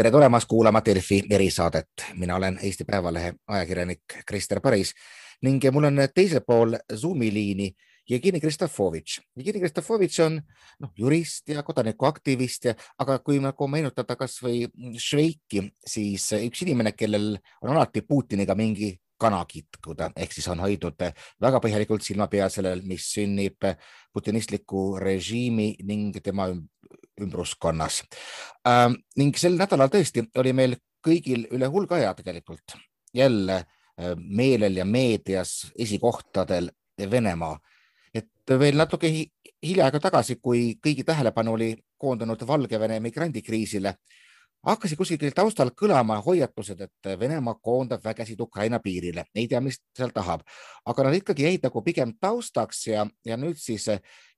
tere tulemast kuulama Delfi erisaadet, mina olen Eesti Päevalehe ajakirjanik Krister Paris ning mul on teisel pool Zoomi liini Jevgeni Kristofovitš. Jevgeni Kristofovitš on noh, jurist ja kodanikuaktivist, aga kui nagu meenutada kasvõi Šveiki, siis üks inimene, kellel on alati Putiniga mingi kana kitkuda, ehk siis on hoidnud väga põhjalikult silma peal sellel, mis sünnib putinistliku režiimi ning tema ümbruskonnas ähm,. ning sel nädalal tõesti oli meil kõigil üle hulga aja tegelikult jälle äh, meelel ja meedias esikohtadel Venemaa. et veel natuke hiljaaega tagasi, kui kõigi tähelepanu oli koondunud Valgevene migrandikriisile, hakkasid kuskil taustal kõlama hoiatused, et Venemaa koondab vägesid Ukraina piirile, ei tea, mis seal tahab, aga nad ikkagi jäid nagu pigem taustaks ja, ja nüüd siis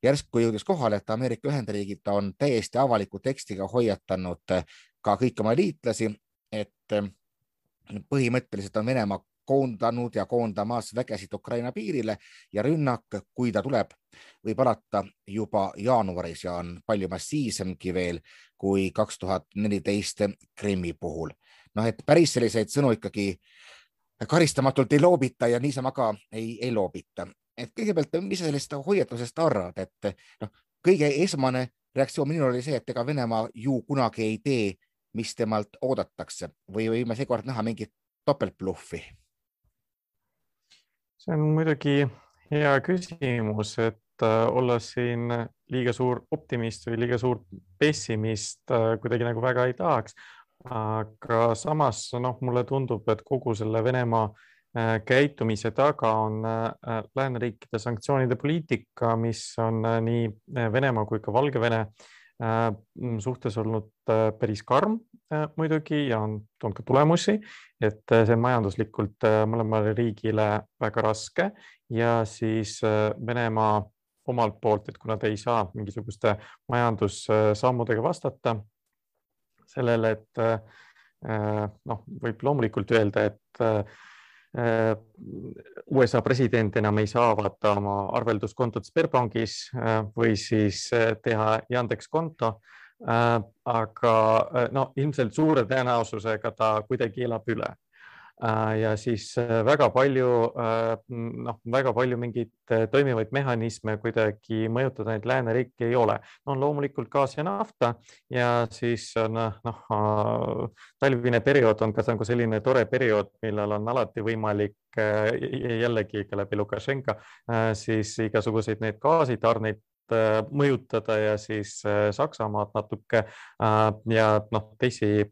järsku jõudis kohale, et Ameerika Ühendriigid on täiesti avaliku tekstiga hoiatanud ka kõiki oma liitlasi, et põhimõtteliselt on Venemaa koondanud ja koondamas vägesid Ukraina piirile ja rünnak, kui ta tuleb, võib alata juba jaanuaris ja on palju massiivsemgi veel kui kaks tuhat neliteist Krimmi puhul. noh, et päris selliseid sõnu ikkagi karistamatult ei loobita ja niisama ka ei, ei loobita. et kõigepealt, mis sa sellest hoiatusest arvad, et noh, kõige esmane reaktsioon minul oli see, et ega Venemaa ju kunagi ei tee, mis temalt oodatakse või võime seekord näha mingit topeltbluffi see on muidugi hea küsimus, et äh, olla siin liiga suur optimist või liiga suur pessimist äh, kuidagi nagu väga ei tahaks. aga samas noh, mulle tundub, et kogu selle Venemaa äh, käitumise taga on lääneriikide sanktsioonide poliitika, mis on nii Venemaa kui ka Valgevene suhtes olnud päris karm muidugi ja on toonud ka tulemusi et äh, see majanduslikult äh, mõlemale riigile väga raske ja siis äh, Venemaa omalt poolt, et kuna ta ei saa mingisuguste majandussammudega vastata sellele, et noh, võib loomulikult öelda, et USA president enam ei saa avada oma arvelduskontot Sberbankis või siis teha Yandex konto. Äh, aga äh, no ilmselt suure tõenäosusega ta kuidagi elab üle. äh, ja siis väga palju, noh, väga palju mingeid toimivaid mehhanisme kuidagi mõjutada neid lääneriike ei ole. on loomulikult gaas ja nafta ja siis on noh, talvine periood on ka nagu selline tore periood, millal on alati võimalik jällegi ka läbi Lukašenka siis igasuguseid neid gaasitarneid Äh, mõjutada ja siis äh, Saksamaad natuke äh, ja noh, teisi,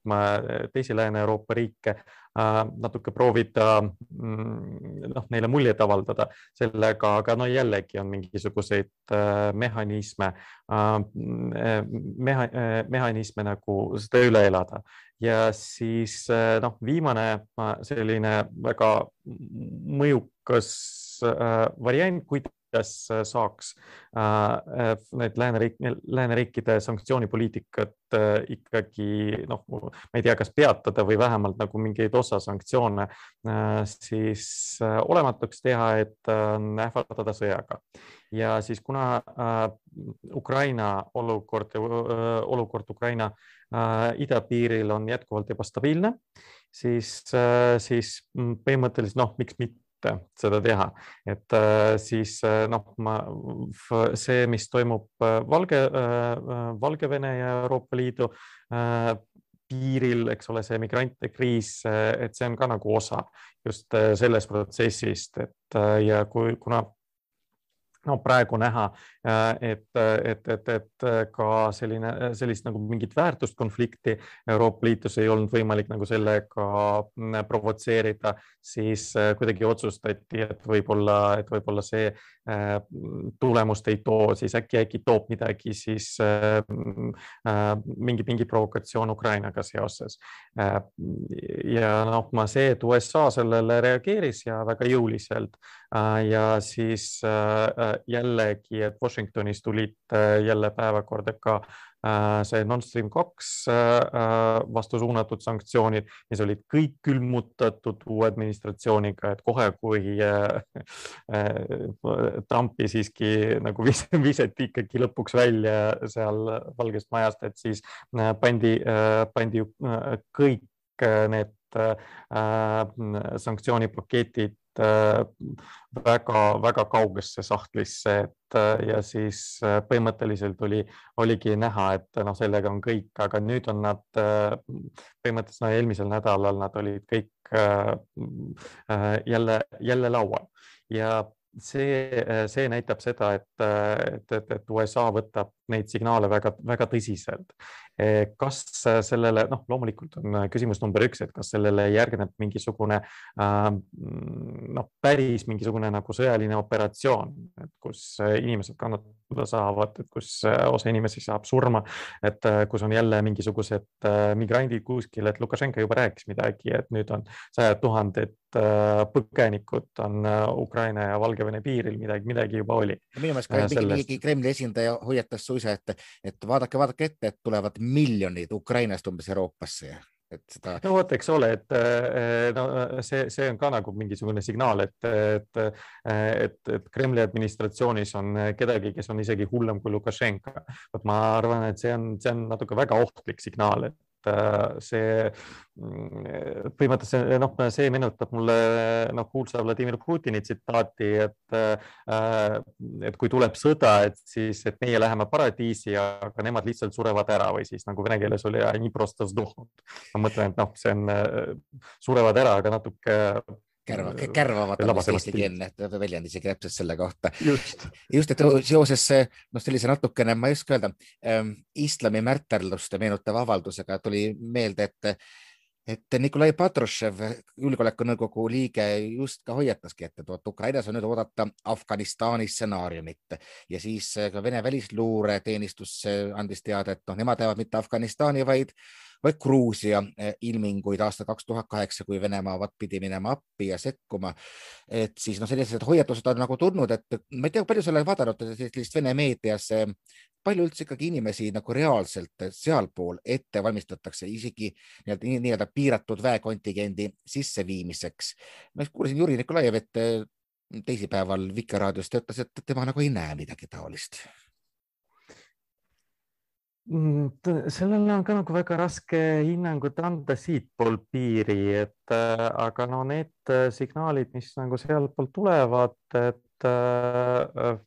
teisi Lääne-Euroopa riike natuke proovida mm, noh, neile muljet avaldada sellega, aga no jällegi on mingisuguseid mehhanisme, meha, mehhanisme nagu seda üle elada. Ja siis noh, viimane selline väga mõjukas variant, kuidas kuidas äh, saaks äh, need lääneriik, lääneriikide sanktsioonipoliitikat äh, ikkagi noh, ma ei tea, kas peatada või vähemalt nagu mingeid osa sanktsioone siis olematuks teha, et ähvardada sõjaga. ja siis kuna Ukraina olukord, olukord Ukraina idapiiril on jätkuvalt ebastabiilne, siis, siis põhimõtteliselt noh, miks mitte seda teha, et äh, siis äh, noh, ma see, mis toimub äh, Valge, Valgevene ja Euroopa Liidu piiril, eks ole, see migrantide kriis, et see on ka nagu osa just sellest protsessist, et ja kui, kuna no praegu näha, äh, et, et, et, et ka selline, sellist nagu mingit väärtuskonflikti Euroopa Liidus ei olnud võimalik nagu sellega mm, provotseerida, siis äh, kuidagi otsustati, et võib-olla, et võib-olla see äh, tulemust ei too, siis äkki, äkki toob midagi siis mm, mingi, mingi provokatsioon Ukrainaga seoses. ja noh, ma see, et USA sellele reageeris ja väga jõuliselt ja siis jällegi, et Washingtonis tulid jälle päevakorda ka Äh, see Nord Stream kaks äh, äh, vastu suunatud sanktsioonid, mis olid kõik külmutatud uue administratsiooniga, et kohe, kui Trumpi siiski nagu vis visati ikkagi lõpuks välja seal Valgest Majast, et siis pandi, pandi kõik need sanktsioonipaketid väga-väga kaugesse sahtlisse, et ja siis põhimõtteliselt oli, oligi näha, et noh, sellega on kõik, aga nüüd on nad põhimõtteliselt no, eelmisel nädalal nad olid kõik jälle, jälle laual. Ja see, see näitab seda, et, et, et, et USA võtab neid signaale väga-väga tõsiselt. kas sellele, noh, loomulikult on küsimus number üks, et kas sellele järgneb mingisugune noh, päris mingisugune nagu sõjaline operatsioon, et kus inimesed kannatada saavad, et kus osa inimesi saab surma, et kus on jälle mingisugused migrandid kuskil, et Lukašenka juba rääkis midagi, et nüüd on sajad tuhanded põgenikud on Ukraina ja Valgevene piiril, midagi, midagi juba oli. minu meelest ka mingi Kremli esindaja hoiatas suisa et, et vaadake, vaadake ette, et tulevad miljonid Ukrainast umbes Euroopasse et seda. no vot, eks ole, et no see, see on ka nagu mingisugune signaal, et, et, et, et Kremli administratsioonis on kedagi, kes on isegi hullem kui Lukašenka. vot ma arvan, et see on, see on natuke väga ohtlik signaal, et Äh, see mm, põhimõtteliselt noh, see meenutab mulle noh, kuulsa Vladimir Putini tsitaati, et, äh, et kui tuleb sõda, et siis, et meie läheme paradiisi, aga nemad lihtsalt surevad ära või siis nagu vene keeles oli. ma mõtlen, et noh, see on, äh, surevad ära, aga natuke kärva, kärvavad on vist eestikeelne väljend isegi täpselt selle kohta. just, just, et seoses noh, sellise natukene, ma ei oska öelda ähm,, islami märterlust meenutav avaldusega tuli meelde, et et Nikolai Patrushev, julgeolekunõukogu liige, just ka hoiataski, et vot Ukrainas on nüüd oodata Afganistani stsenaariumit. Ja siis ka Vene välisluureteenistus andis teada, et noh, nemad teevad mitte Afganistani, vaid vaid Gruusia eh, ilminguid aastal kaks tuhat kaheksa, kui Venemaa pidi minema appi ja sekkuma. et siis noh, sellised hoiatused on nagu tulnud, et ma ei tea, palju sa oled vaadanud sellist Vene meedias, palju üldse ikkagi inimesi nagu reaalselt sealpool ette valmistatakse isegi nii-öelda nii, piiratud väekontingendi sisseviimiseks. ma kuulasin Juri Nikolajev, et eh, teisipäeval Vikerraadios ta ütles, et tema nagu ei näe midagi taolist sellele on ka nagu väga raske hinnangut anda siitpool piiri, et äh, aga no need äh, signaalid, mis nagu sealtpoolt tulevad, et äh,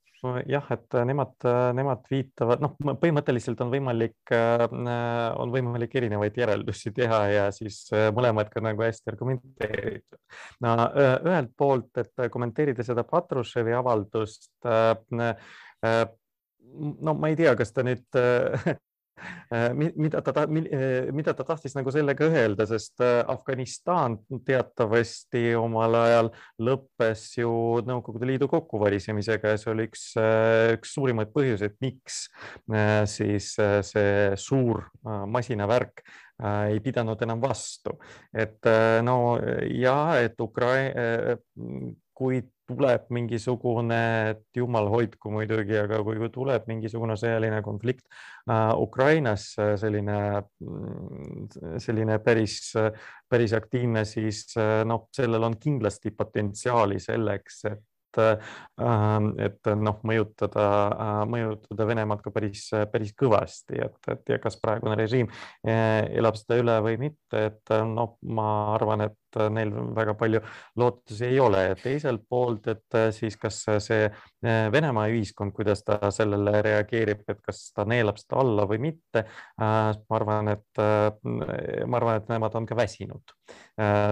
jah, et nemad, nemad viitavad, noh, põhimõtteliselt on võimalik, on võimalik erinevaid järeldusi teha ja siis mõlemad ka nagu hästi argumenteeritud. no ühelt poolt, et kommenteerida seda Patrushevi avaldust no ma ei tea, kas ta nüüd Äh, mida ta, äh, mida ta tahtis nagu sellega öelda, sest äh, Afganistan teatavasti omal ajal lõppes ju Nõukogude Liidu kokkuvarisemisega ja see oli üks, üks suurimaid põhjuseid, miks siis see suur masinavärk ei pidanud enam vastu, et no ja et Ukraina, kui tuleb mingisugune, et jumal hoidku muidugi, aga kui tuleb mingisugune sõjaline konflikt äh, Ukrainas, äh, selline, mm, selline päris, päris aktiivne, siis äh, noh, sellel on kindlasti potentsiaali selleks, et Ähm, et noh, mõjutada, äh, mõjutada Venemaad ka päris, päris kõvasti, et, et ja kas praegune režiim äh, elab seda üle või mitte, et noh, ma arvan, et neil väga palju lootusi ei ole ja teiselt poolt, et siis kas see Venemaa ühiskond, kuidas ta sellele reageerib, et kas ta neelab seda alla või mitte. ma arvan, et ma arvan, et nemad on ka väsinud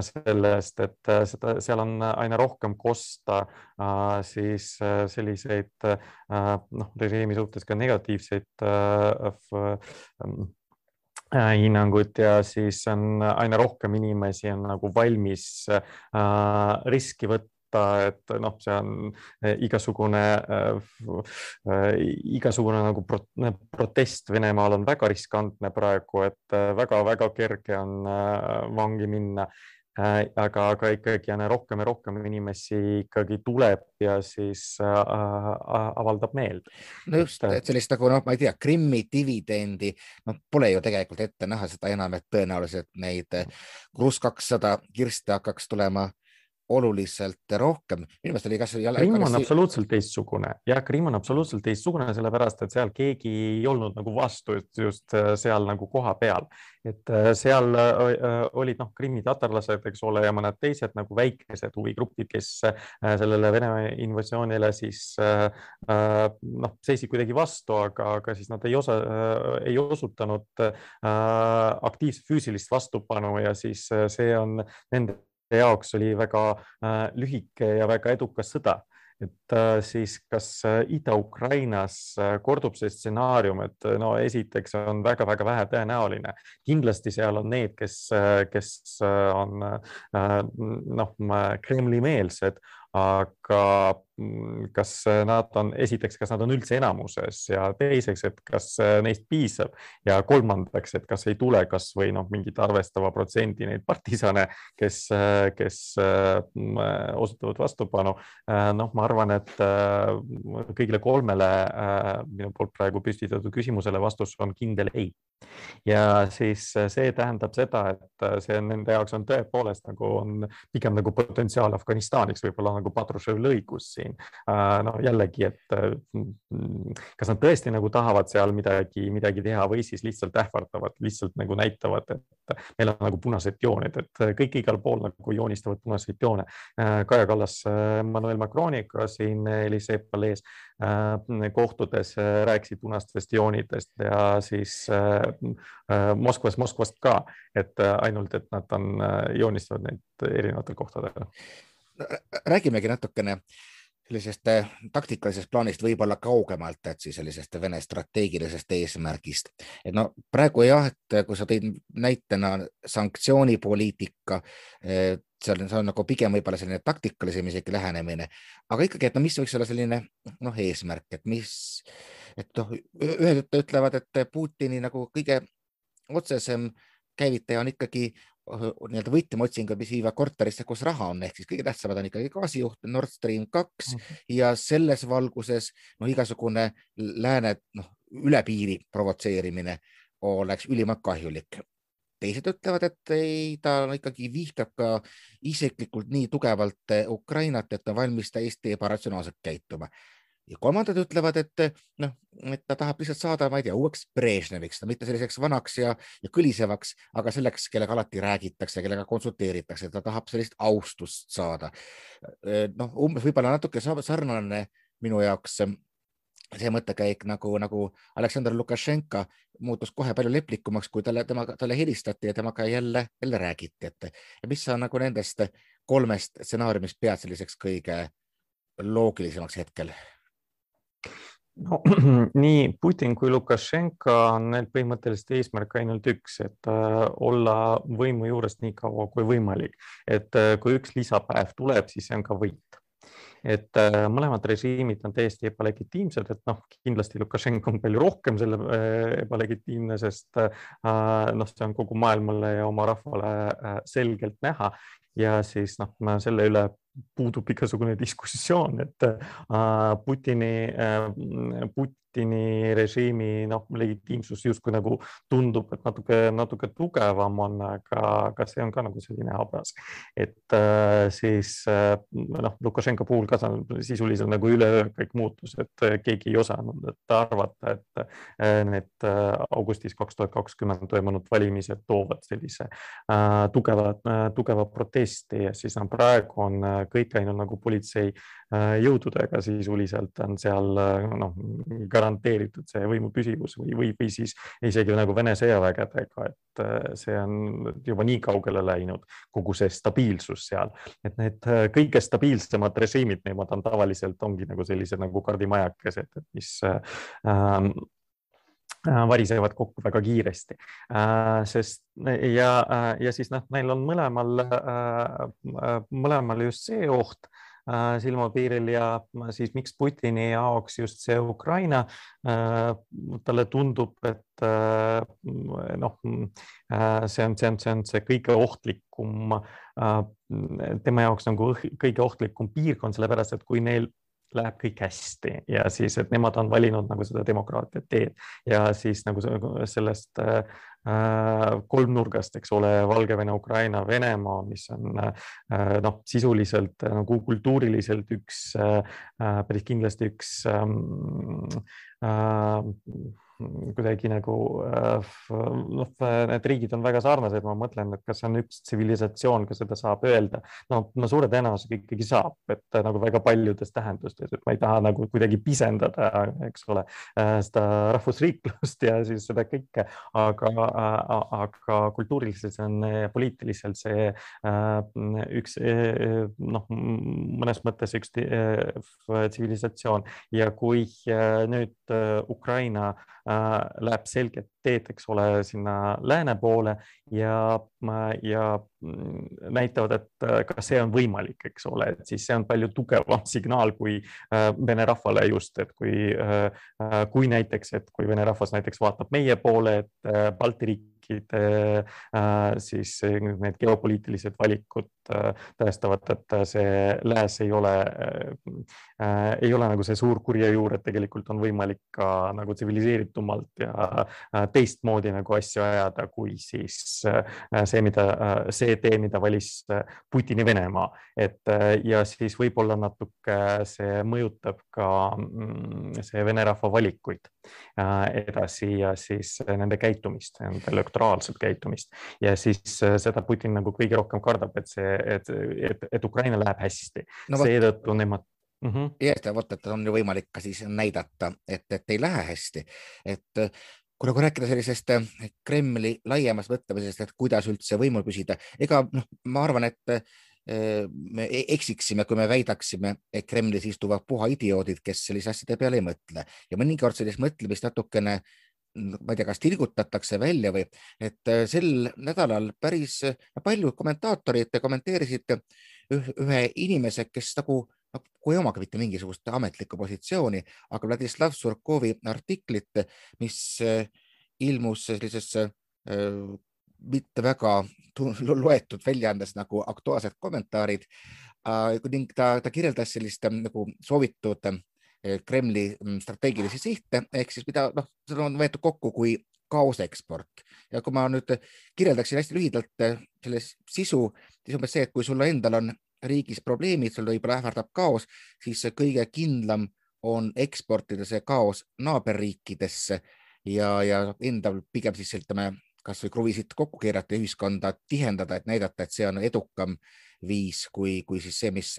sellest, et seda, seal on aina rohkem kosta siis selliseid noh, režiimi suhtes ka negatiivseid Äh, hinnangut ja siis on aina rohkem inimesi on nagu valmis äh, riski võtta et noh, see on äh, igasugune äh,, igasugune nagu pro, protest Venemaal on väga riskantne praegu, et väga-väga kerge on äh, vangi minna. Äh, aga, aga ikkagi aina rohkem ja rohkem inimesi ikkagi tuleb ja siis äh, äh avaldab meelt. no just, et sellist nagu noh, ma ei tea, Krimmi dividendi, noh, pole ju tegelikult ette näha, seda enam, et tõenäoliselt neid Kruus kakssada kirste hakkaks tulema oluliselt rohkem. minu meelest oli kas. Krimm on absoluutselt teistsugune ja Krimm on absoluutselt teistsugune, sellepärast et seal keegi ei olnud nagu vastu just, just äh, seal nagu kohapeal, et äh, seal äh, olid noh, Krimmi tatarlased, eks ole, ja mõned teised nagu väikesed huvigrupid, kes sellele Venemaa invasioonile siis noh, seisid kuidagi vastu, aga, aga siis nad ei osa, ei osutanud aktiivset füüsilist vastupanu ja siis see on nende jaoks oli väga äh, lühike ja väga edukas sõda. Et äh, siis kas äh, Ida-Ukrainas kordub see stsenaarium, et no esiteks on väga-väga vähe tõenäoline, kindlasti seal on need, kes, kes on noh, Kremli-meelsed, aga mm, kas nad on, esiteks, kas nad on üldse enamuses ja teiseks, et kas neist piisab ja kolmandaks, et kas ei tule kasvõi noh, mingit arvestava protsendi neid partisane, kes, kes mm, osutavad vastupanu. noh, ma arvan, et kõigile kolmele minu poolt praegu püstitatud küsimusele vastus on kindel ei. ja siis see tähendab seda, et see nende jaoks on tõepoolest nagu on pigem nagu potentsiaal Afganistaniks võib-olla nagu Patruševil õigus siin. Äh, no jällegi, et äh, kas nad tõesti nagu tahavad seal midagi, midagi teha või siis lihtsalt ähvardavad, lihtsalt nagu näitavad, et meil on nagu punased jooned, et kõik igal pool nagu joonistavad punaseid joone. Äh, Kaja Kallas Emmanuel Macroniga siin Elysee palees kohtudes rääkisid punastest joonidest ja siis Moskvas, Moskvast ka, et ainult, et nad on, joonistavad neid erinevatel kohtadel räägimegi natukene sellisest äh, taktikalisest plaanist võib-olla kaugemalt, et siis sellisest Vene strateegilisest eesmärgist. et no praegu jah, et kui sa tõid näitena sanktsioonipoliitika, see on, see on nagu pigem võib-olla selline taktikalisem isegi lähenemine, aga ikkagi, et no mis võiks olla selline noh, eesmärk, et mis, et noh, ühed ütlevad, et Putini nagu kõige otsesem käivitaja on ikkagi nii-öelda võtmeotsingud, mis viivad korterisse, kus raha on, ehk siis kõige tähtsamad on ikkagi gaasijuht Nord Stream kaks mm -hmm. ja selles valguses noh, igasugune lääne noh, üle piiri provotseerimine oleks ülimalt kahjulik. teised ütlevad, et ei, ta ikkagi vihkab ka isiklikult nii tugevalt Ukrainat, et on valmis täiesti ebaratsionaalselt käituma ja kolmandad ütlevad, et noh, et ta tahab lihtsalt saada, ma ei tea, uueks Brežneviks, mitte selliseks vanaks ja, ja kõlisevaks, aga selleks, kellega alati räägitakse, kellega konsulteeritakse, ta tahab sellist austust saada. noh, umbes võib-olla natuke sarnane minu jaoks see mõttekäik nagu, nagu Aleksandr Lukašenka muutus kohe palju leplikumaks, kui talle, temaga, talle helistati ja temaga jälle, jälle räägiti, et mis sa nagu nendest kolmest stsenaariumist pead selliseks kõige loogilisemaks hetkel no nii Putin kui Lukašenka on neil põhimõtteliselt eesmärk ainult üks, et äh, olla võimu juures nii kaua kui võimalik, et äh, kui üks lisapäev tuleb, siis see on ka võit. Et äh, mõlemad režiimid on täiesti ebalegitiimsed, et noh, kindlasti Lukašenko on palju rohkem selle ebalegitiimne, sest noh, see on kogu maailmale ja oma rahvale selgelt näha ja siis noh, selle üle puudub igasugune diskussioon, et äh, Putini äh,, Put, Putini režiimi noh, legitiimsus justkui nagu tundub, et natuke, natuke tugevam on, aga, aga see on ka nagu selline habras, et äh, siis noh, Lukašenka puhul ka sisuliselt nagu üleöö kõik muutus, et keegi ei osanud et arvata, et need augustis kaks tuhat kakskümmend toimunud valimised toovad sellise tugeva tugeva protesti ja siis no, praegu on äh, kõik läinud nagu politsei äh, sisuliselt on seal äh, noh garanteeritud see võimu püsivus või, või, või siis isegi nagu Vene sõjavägedega, et see on juba nii kaugele läinud, kogu see stabiilsus seal, et need kõige stabiilsemad režiimid, nemad on tavaliselt ongi nagu sellised nagu kardimajakesed, mis äh, ähm, varisevad kokku väga kiiresti, sest ja, ja siis noh, neil on mõlemal, mõlemal just see oht silmapiiril ja siis miks Putini jaoks just see Ukraina, talle tundub, et noh, see on, see on, see on see kõige ohtlikum, tema jaoks nagu kõige ohtlikum piirkond, sellepärast et kui neil läheb kõik hästi ja siis, et nemad on valinud nagu seda demokraatia teed. Ja siis nagu sellest äh, kolmnurgast, eks ole, Valgevene, Ukraina, Venemaa, mis on äh, noh, sisuliselt nagu kultuuriliselt üks äh, päris kindlasti üks ähm, äh, kuidagi nagu äh, noh, need riigid on väga sarnased, ma mõtlen, et kas on üks tsivilisatsioon, kas seda saab öelda. no, no suure tõenäosusega ikkagi saab, et nagu väga paljudes tähendustes, et ma ei taha nagu kuidagi pisendada, eks ole, äh, seda rahvusriiklust ja siis seda kõike, aga, aga kultuuriliselt on ja poliitiliselt see äh, üks noh, mõnes mõttes üks tsivilisatsioon ja kui nüüd Ukraina Äh, läheb selget teed, eks ole, sinna lääne poole ja, ja näitavad, et äh, ka see on võimalik, eks ole, et siis see on palju tugevam signaal kui äh, vene rahvale just, et kui, kui näiteks, et kui vene rahvas näiteks vaatab meie poole, et Balti riik riikide äh, siis need geopoliitilised valikud äh, tõestavad, et see lääs ei ole, äh, ei ole nagu see suur kurja juur, et tegelikult on võimalik ka nagu tsiviliseeritumalt ja teistmoodi nagu asju ajada, kui siis see, mida, see tee, mida valis Putini Venemaa, et ja siis võib-olla natuke see mõjutab ka mm, see vene rahva valikuid edasi ja siis nende käitumist, nende elektoraalset käitumist. Ja siis äh, seda Putin nagu kõige rohkem kardab, et see, et, et, et Ukraina läheb hästi. No,. seetõttu nemad mm -hmm.. ja vot, et on ju võimalik ka siis näidata, et, et ei lähe hästi, et äh, kui nagu rääkida sellisest äh, Kremli laiemast mõtlemisest, et kuidas üldse võimul püsida, ega noh, ma arvan, et me e-, eksiksime, kui me väidaksime, et Kremlis istuvad puha idioodid, kes sellise asjade peale ei mõtle. Ja mõnikord sellist mõtlemist natukene ma ei tea, kas tilgutatakse välja või, et äh, sel nädalal päris äh, paljud kommentaatorid kommenteerisid ühe inimese, kes nagu, nagu ei omagi mitte mingisugust ametlikku positsiooni, aga Vladislav Surkovi artiklit, mis äh, ilmus sellises mitte väga loetud väljaandes nagu Aktuaalsed kommentaarid ning ta, ta kirjeldas sellist nagu soovitud Eh, Kremli mm, strateegilisi sihte ehk siis mida noh, seda on võetud kokku kui kaoseksport. Ja kui ma nüüd kirjeldaksin hästi lühidalt eh, selle sisu, siis umbes see, et kui sul endal on riigis probleemid, sul võib-olla ähvardab kaos, siis kõige kindlam on eksportida see kaos naaberriikidesse ja, ja endal pigem siis ütleme, kasvõi kruvisid kokku keerata ja ühiskonda tihendada, et näidata, et see on edukam viis kui, kui siis see, mis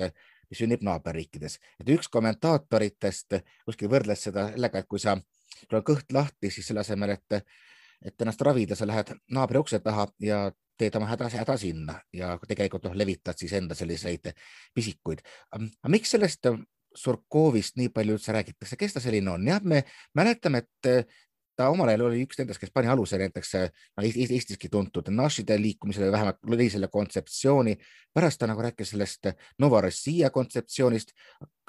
mis sünnib naaberriikides. et üks kommentaatoritest kuskil võrdles seda sellega, et kui sa, sul on kõht lahti, siis selle asemel, et, et ennast ravida, sa lähed naabri ukse taha ja teed oma häda, häda sinna ja tegelikult noh, levitad siis enda selliseid pisikuid. aga miks sellest Surkovist nii palju üldse räägitakse, kes ta selline on? jah, me mäletame, et ta omal ajal oli üks nendest, kes pani aluse näiteks no, Eestiski tuntud našide liikumisele, vähemalt lõi selle kontseptsiooni. pärast ta nagu rääkis sellest Novorossija kontseptsioonist.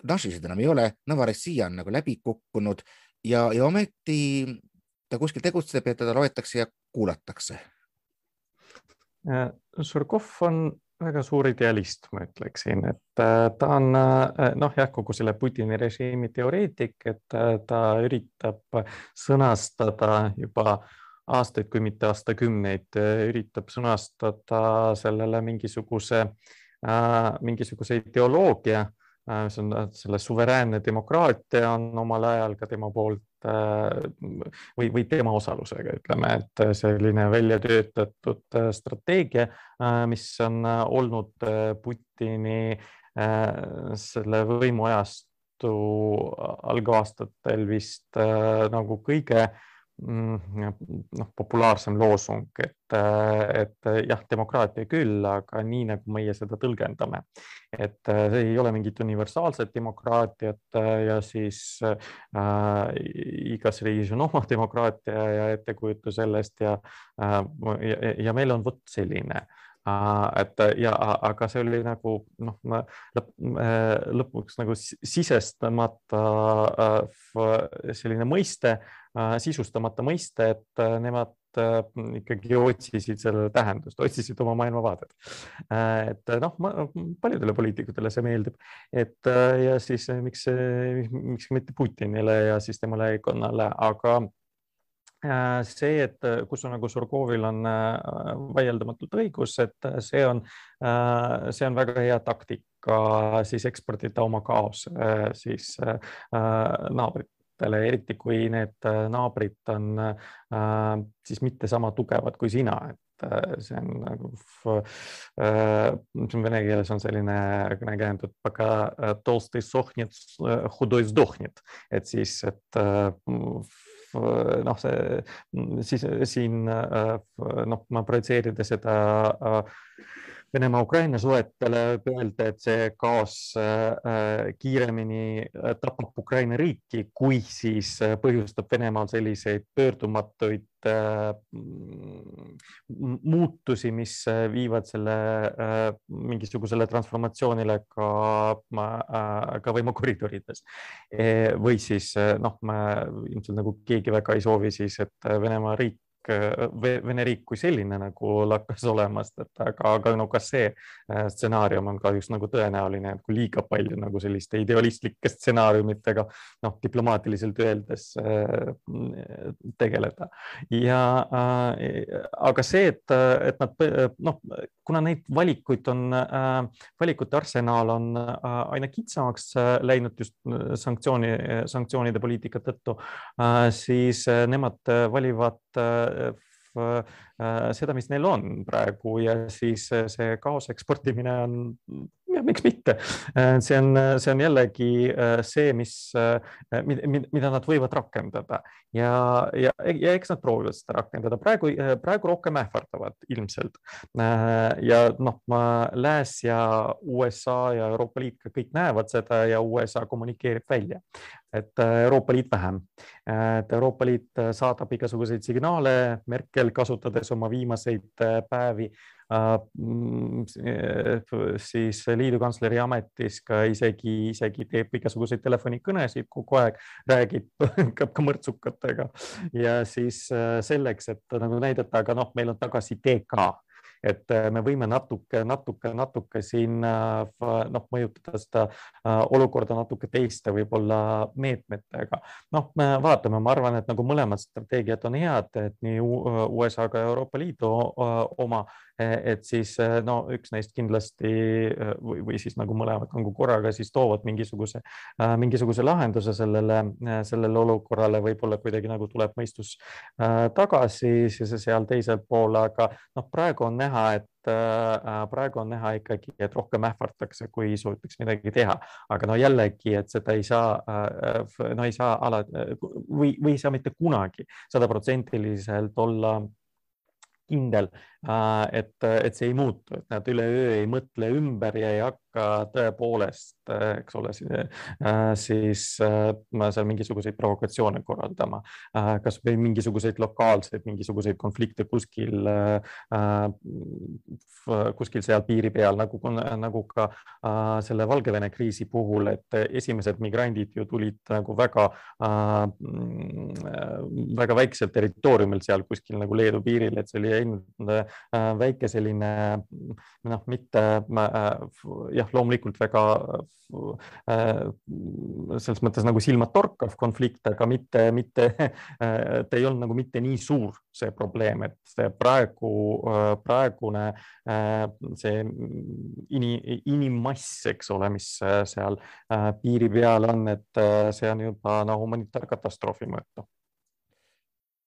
našisid enam ei ole, Novorossija on nagu läbi kukkunud ja, ja ometi ta kuskil tegutseb ja teda loetakse ja kuulatakse. Äh, Surkov on väga suur idealist, ma ütleksin, et äh, ta on äh, noh, jah, kogu selle Putini režiimi teoreetik, et äh, ta üritab sõnastada juba aastaid, kui mitte aastakümneid, üritab sõnastada sellele mingisuguse, mingisuguse ideoloogia Äh, see on äh, selle suveräänne demokraatia on omal ajal ka tema poolt äh, või, või tema osalusega, ütleme, et selline välja töötatud strateegia, mis on olnud Putini selle võimuajastu algaastatel vist nagu kõige Mm, noh, populaarsem loosung, et, et jah, demokraatia küll, aga nii nagu meie seda tõlgendame, et see ei ole mingit universaalset demokraatiat ja siis äh, igas riigis on oma demokraatia ja ettekujutus sellest ja äh,, ja, ja meil on vot selline et ja, aga see oli nagu noh, lõpp, lõpuks nagu sisestamata selline mõiste, sisustamata mõiste, et nemad ikkagi otsisid sellele tähendust, otsisid oma maailmavaadet. et noh, paljudele poliitikutele see meeldib, et ja siis miks, miks mitte Putinile ja siis tema leibkonnale, aga Äh, see, et äh, kus on nagu Surgovil on äh, vaieldamatult õigus, et see on, see on väga hea taktika siis eksportida oma kaos siis naabritele, eriti kui need naabrid on siis mitte sama tugevad kui sina, et see on nagu, see on vene keeles on selline kõnekäänd, et et siis, et noh, see siis siin noh, ma projitseerida seda Venemaa-Ukraina suhetele öelda, et see kaos kiiremini tapab Ukraina riiki, kui siis põhjustab Venemaal selliseid pöördumatuid muutusi, mis viivad selle mingisugusele transformatsioonile ka, ka võimukoridorides. või siis noh, ilmselt nagu keegi väga ei soovi siis, et Venemaa riik Äh, Vene riik kui selline nagu lakkas olemast, et aga, aga no kas see äh, stsenaarium on kahjuks nagu tõenäoline, et kui liiga palju nagu selliste idealistlike stsenaariumitega noh, diplomaatiliselt öeldes äh, tegeleda. Ja aga see, et, et nad noh, kuna neid valikuid on, valikute arsenaal on aina kitsamaks läinud just sanktsiooni, sanktsioonide poliitika tõttu, siis nemad valivad Äh, seda, mis neil on praegu. Ja siis äh, see kaose eksportimine on, miks mitte, äh, see on, see on jällegi see, mis, mida nad võivad rakendada. Ja, ja, ja eks nad proovivad seda rakendada. Praegu, praegu rohkem ähvardavad ilmselt. ja noh, Lääs ja USA ja Euroopa Liit ka kõik näevad seda ja USA kommunikeerib välja, et Euroopa Liit vähem, et Euroopa Liit saadab igasuguseid signaale, Merkel kasutades alles oma viimaseid äh, päevi äh, mm, siis liidukantsleri ametis ka isegi, isegi teeb igasuguseid telefonikõnesid kogu aeg, räägib ka mõrtsukatega. Ja siis äh, selleks, et nagu näidata, aga noh, meil on tagasi TK et äh, me võime natuke, natuke, natuke siin äh, noh, mõjutada seda äh, olukorda natuke teiste võib-olla meetmetega. noh, me vaatame, ma arvan, et nagu mõlemad strateegiad on head, et nii USA kui Euroopa Liidu oma et siis eh, no üks neist kindlasti eh, või, või siis nagu mõlemad nagu korraga siis toovad mingisuguse, mingisuguse lahenduse sellele, sellele olukorrale, võib-olla kuidagi nagu tuleb mõistus tagasi seal teisel pool, aga noh, praegu on näha, et praegu on näha ikkagi, et rohkem ähvardatakse, kui suudetakse midagi teha, aga no jällegi, et seda ei saa, no ei saa ala või, või ei saa mitte kunagi sadaprotsendiliselt olla kindel, et, et see ei muutu, et nad üleöö ei mõtle ümber ja ei hakka tõepoolest, eks ole, siis seal mingisuguseid provokatsioone korraldama, kasvõi mingisuguseid lokaalseid, mingisuguseid konflikte kuskil, kuskil seal piiri peal nagu, nagu ka selle Valgevene kriisi puhul, et esimesed migrandid ju tulid nagu väga, väga väikselt territooriumilt seal kuskil nagu Leedu piiril, et see oli ainult Äh, väike selline noh, mitte äh, jah, loomulikult väga äh, selles mõttes nagu silmatorkav konflikt, aga mitte, mitte, ta ei olnud nagu mitte nii suur see probleem, et praegu, praegune see ini, inimmass, eks ole, mis seal piiri peal on, et see on juba no humanitaarkatastroofi mõõtu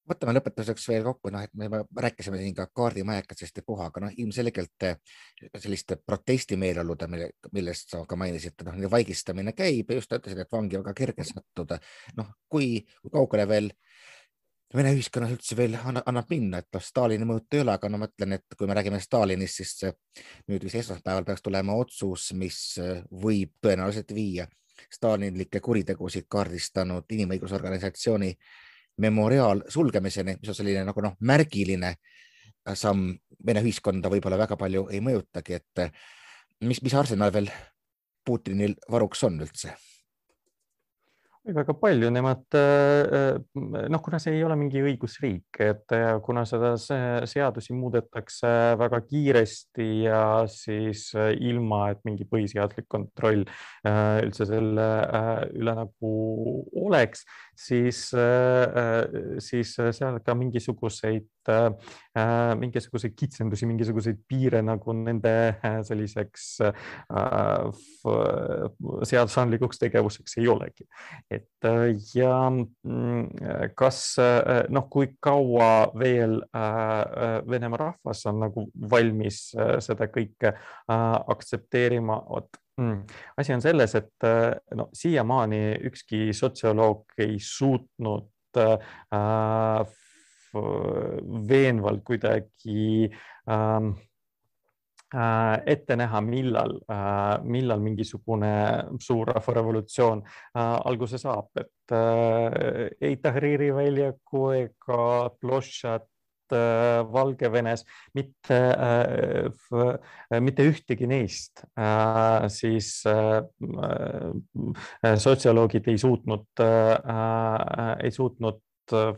võtame lõpetuseks veel kokku, noh, et me rääkisime siin ka kaardimajakatest ja puha, aga noh, ilmselgelt eh, selliste protestimeeleolude, mille, millest sa ka mainisid, noh, vaigistamine käib ja just ütlesid, et vangi väga kerge sattuda. noh, kui, kaugele veel Vene ühiskonnas üldse veel annab minna, et noh, Stalini mõõtu ei ole, aga no ma ütlen, et kui me räägime Stalinist, siis nüüd vist esmaspäeval peaks tulema otsus, mis eh, võib tõenäoliselt viia stalinlikke kuritegusid kaardistanud inimõigusorganisatsiooni memoriaal sulgemiseni, mis on selline nagu noh, märgiline samm Vene ühiskonda võib-olla väga palju ei mõjutagi, et mis, mis arsenal veel Putinil varuks on üldse? väga palju, nemad äh, äh, noh, kuna see ei ole mingi õigusriik, et kuna seda seadusi muudetakse väga kiiresti ja siis äh, ilma, et mingi põhiseaduslik kontroll üldse selle üle nagu oleks, siis, siis seal ka mingisuguseid, mingisuguseid kitsendusi, mingisuguseid piire nagu nende selliseks seadusandlikuks tegevuseks ei olegi. Et äh, ja mm, kas äh, noh, kui kaua veel äh, Venemaa rahvas on nagu valmis seda kõike aktsepteerima, vot asi on selles, et no siiamaani ükski sotsioloog ei suutnud veenvalt kuidagi ähm, Äh, ette näha, millal, äh, millal mingisugune suur rahvarevolutsioon äh, alguse saab, et ei Tahriri väljaku ega Plošat Valgevenes, mitte, mitte ühtegi neist siis sotsioloogid ei suutnud, ei suutnud Äh,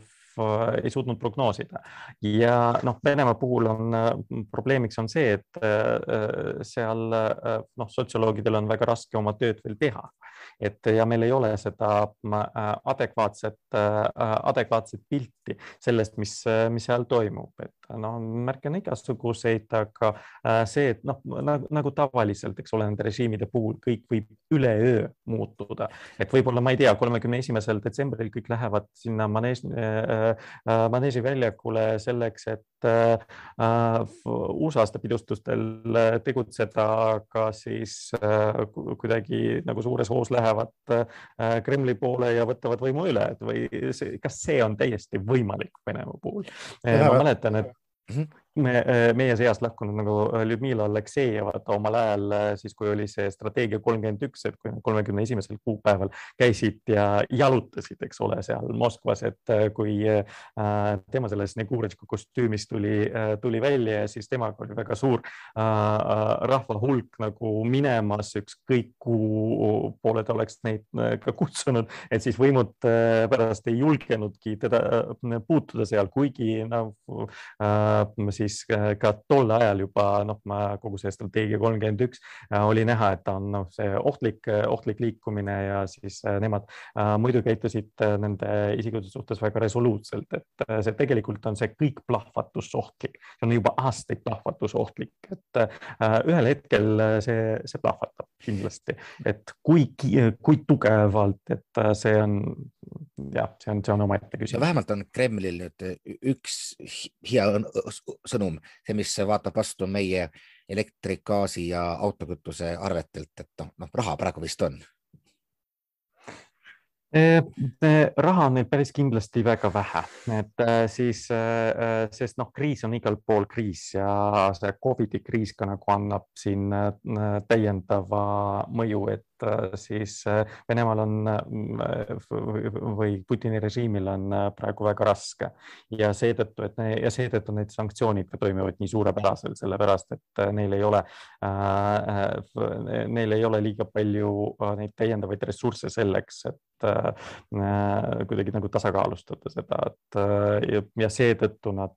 ei suutnud prognoosida. ja noh, Venemaa puhul on äh, probleemiks on see, et äh, seal noh, sotsioloogidel on väga raske oma tööd veel teha et ja meil ei ole seda äh, adekvaatset, äh, adekvaatset pilti sellest, mis, mis seal toimub, et noh, märke on igasuguseid, aga äh, see, et noh, nagu tavaliselt, eks ole, nende režiimide puhul kõik võib üleöö muutuda, et võib-olla ma ei tea, kolmekümne esimesel detsembril kõik lähevad sinna manees, maneesi väljakule selleks, et uusaastapidustustel tegutseda, aga siis kuidagi nagu suures hoos lähevad äh, Kremli poole ja võtavad võimu üle, et või see, kas see on täiesti võimalik Venemaa puhul? ma mäletan, et mm -hmm me, äh, meie seast lahkunud nagu äh, Ljudmila Aleksejevat omal ajal äh, siis, kui oli see strateegia kolmkümmend üks, et kui kolmekümne esimesel kuupäeval käisid ja jalutasid, eks ole, seal Moskvas, et kui tema selles Negurečka kostüümis tuli, tuli välja ja siis temaga oli väga suur rahva hulk nagu minemas, ükskõik kuhu poole ta oleks neid ka kutsunud, et siis võimud pärast ei julgenudki teda puutuda seal, kuigi noh siis äh, ka tol ajal juba noh, kogu see strateegia kolmkümmend üks äh, oli näha, et ta on noh, see ohtlik, ohtlik liikumine ja siis nemad muidu käitusid nende isikute suhtes väga resoluutselt, et see tegelikult on see kõik plahvatusohtlik, see on juba aastaid plahvatusohtlik, et ühel hetkel see, see plahvatab kindlasti, et kui, kui tugevalt, et see on jah, see on, see on omaette küsimus. vähemalt on Kremlil nüüd üks hea sõnum, see, mis vaatab vastu meie elektri, gaasi ja autokütuse arvetelt, et noh, noh, raha praegu vist on raha on neil päris kindlasti väga vähe, et siis, sest noh, kriis on igal pool kriis ja see Covidi kriis ka nagu annab siin täiendava mõju, et Äh, siis äh, Venemaal on äh, või Putini režiimil on praegu väga raske. Ja seetõttu, et ne, ja seetõttu need sanktsioonid ka toimivad nii suurepäraselt, sellepärast et neil ei ole äh,, neil ei ole liiga palju neid täiendavaid ressursse selleks, et äh, kuidagi nagu tasakaalustada seda, et ja, ja seetõttu nad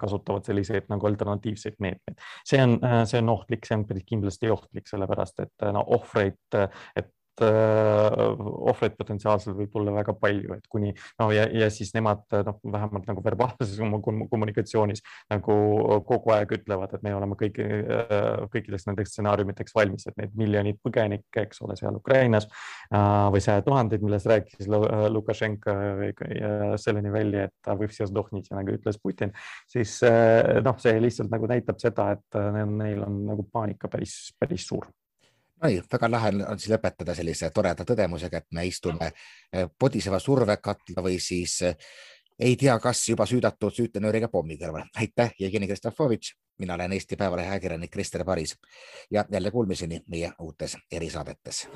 kasutavad selliseid nagu alternatiivseid meetmeid. see on, see on ohtlik, see on päris kindlasti ohtlik, sellepärast et no ohvreid et ohvreid potentsiaalselt võib tulla väga palju, et kuni no ja, ja siis nemad noh, vähemalt nagu verbaalses kommunikatsioonis nagu kogu aeg ütlevad, et me oleme kõiki, kõikideks nendeks stsenaariumiteks valmis, et need miljonid põgenikke, eks ole, seal Ukrainas või sajad tuhanded, millest rääkis Lukašenka selleni välja, et võib siia dohnit, nagu ütles Putin, siis noh, see lihtsalt nagu näitab seda, et neil on nagu paanika päris, päris suur Nonii, väga lahe on siis lõpetada sellise toreda tõdemusega, et me istume eh, podiseva survekatla või siis eh, ei tea, kas juba süüdatud süütenööriga pommi kõrval. aitäh, Jevgeni Kristofovitš, mina olen Eesti Päevalehe ajakirjanik Krister Paris. Ja jälle kuulmiseni meie uutes erisaadetes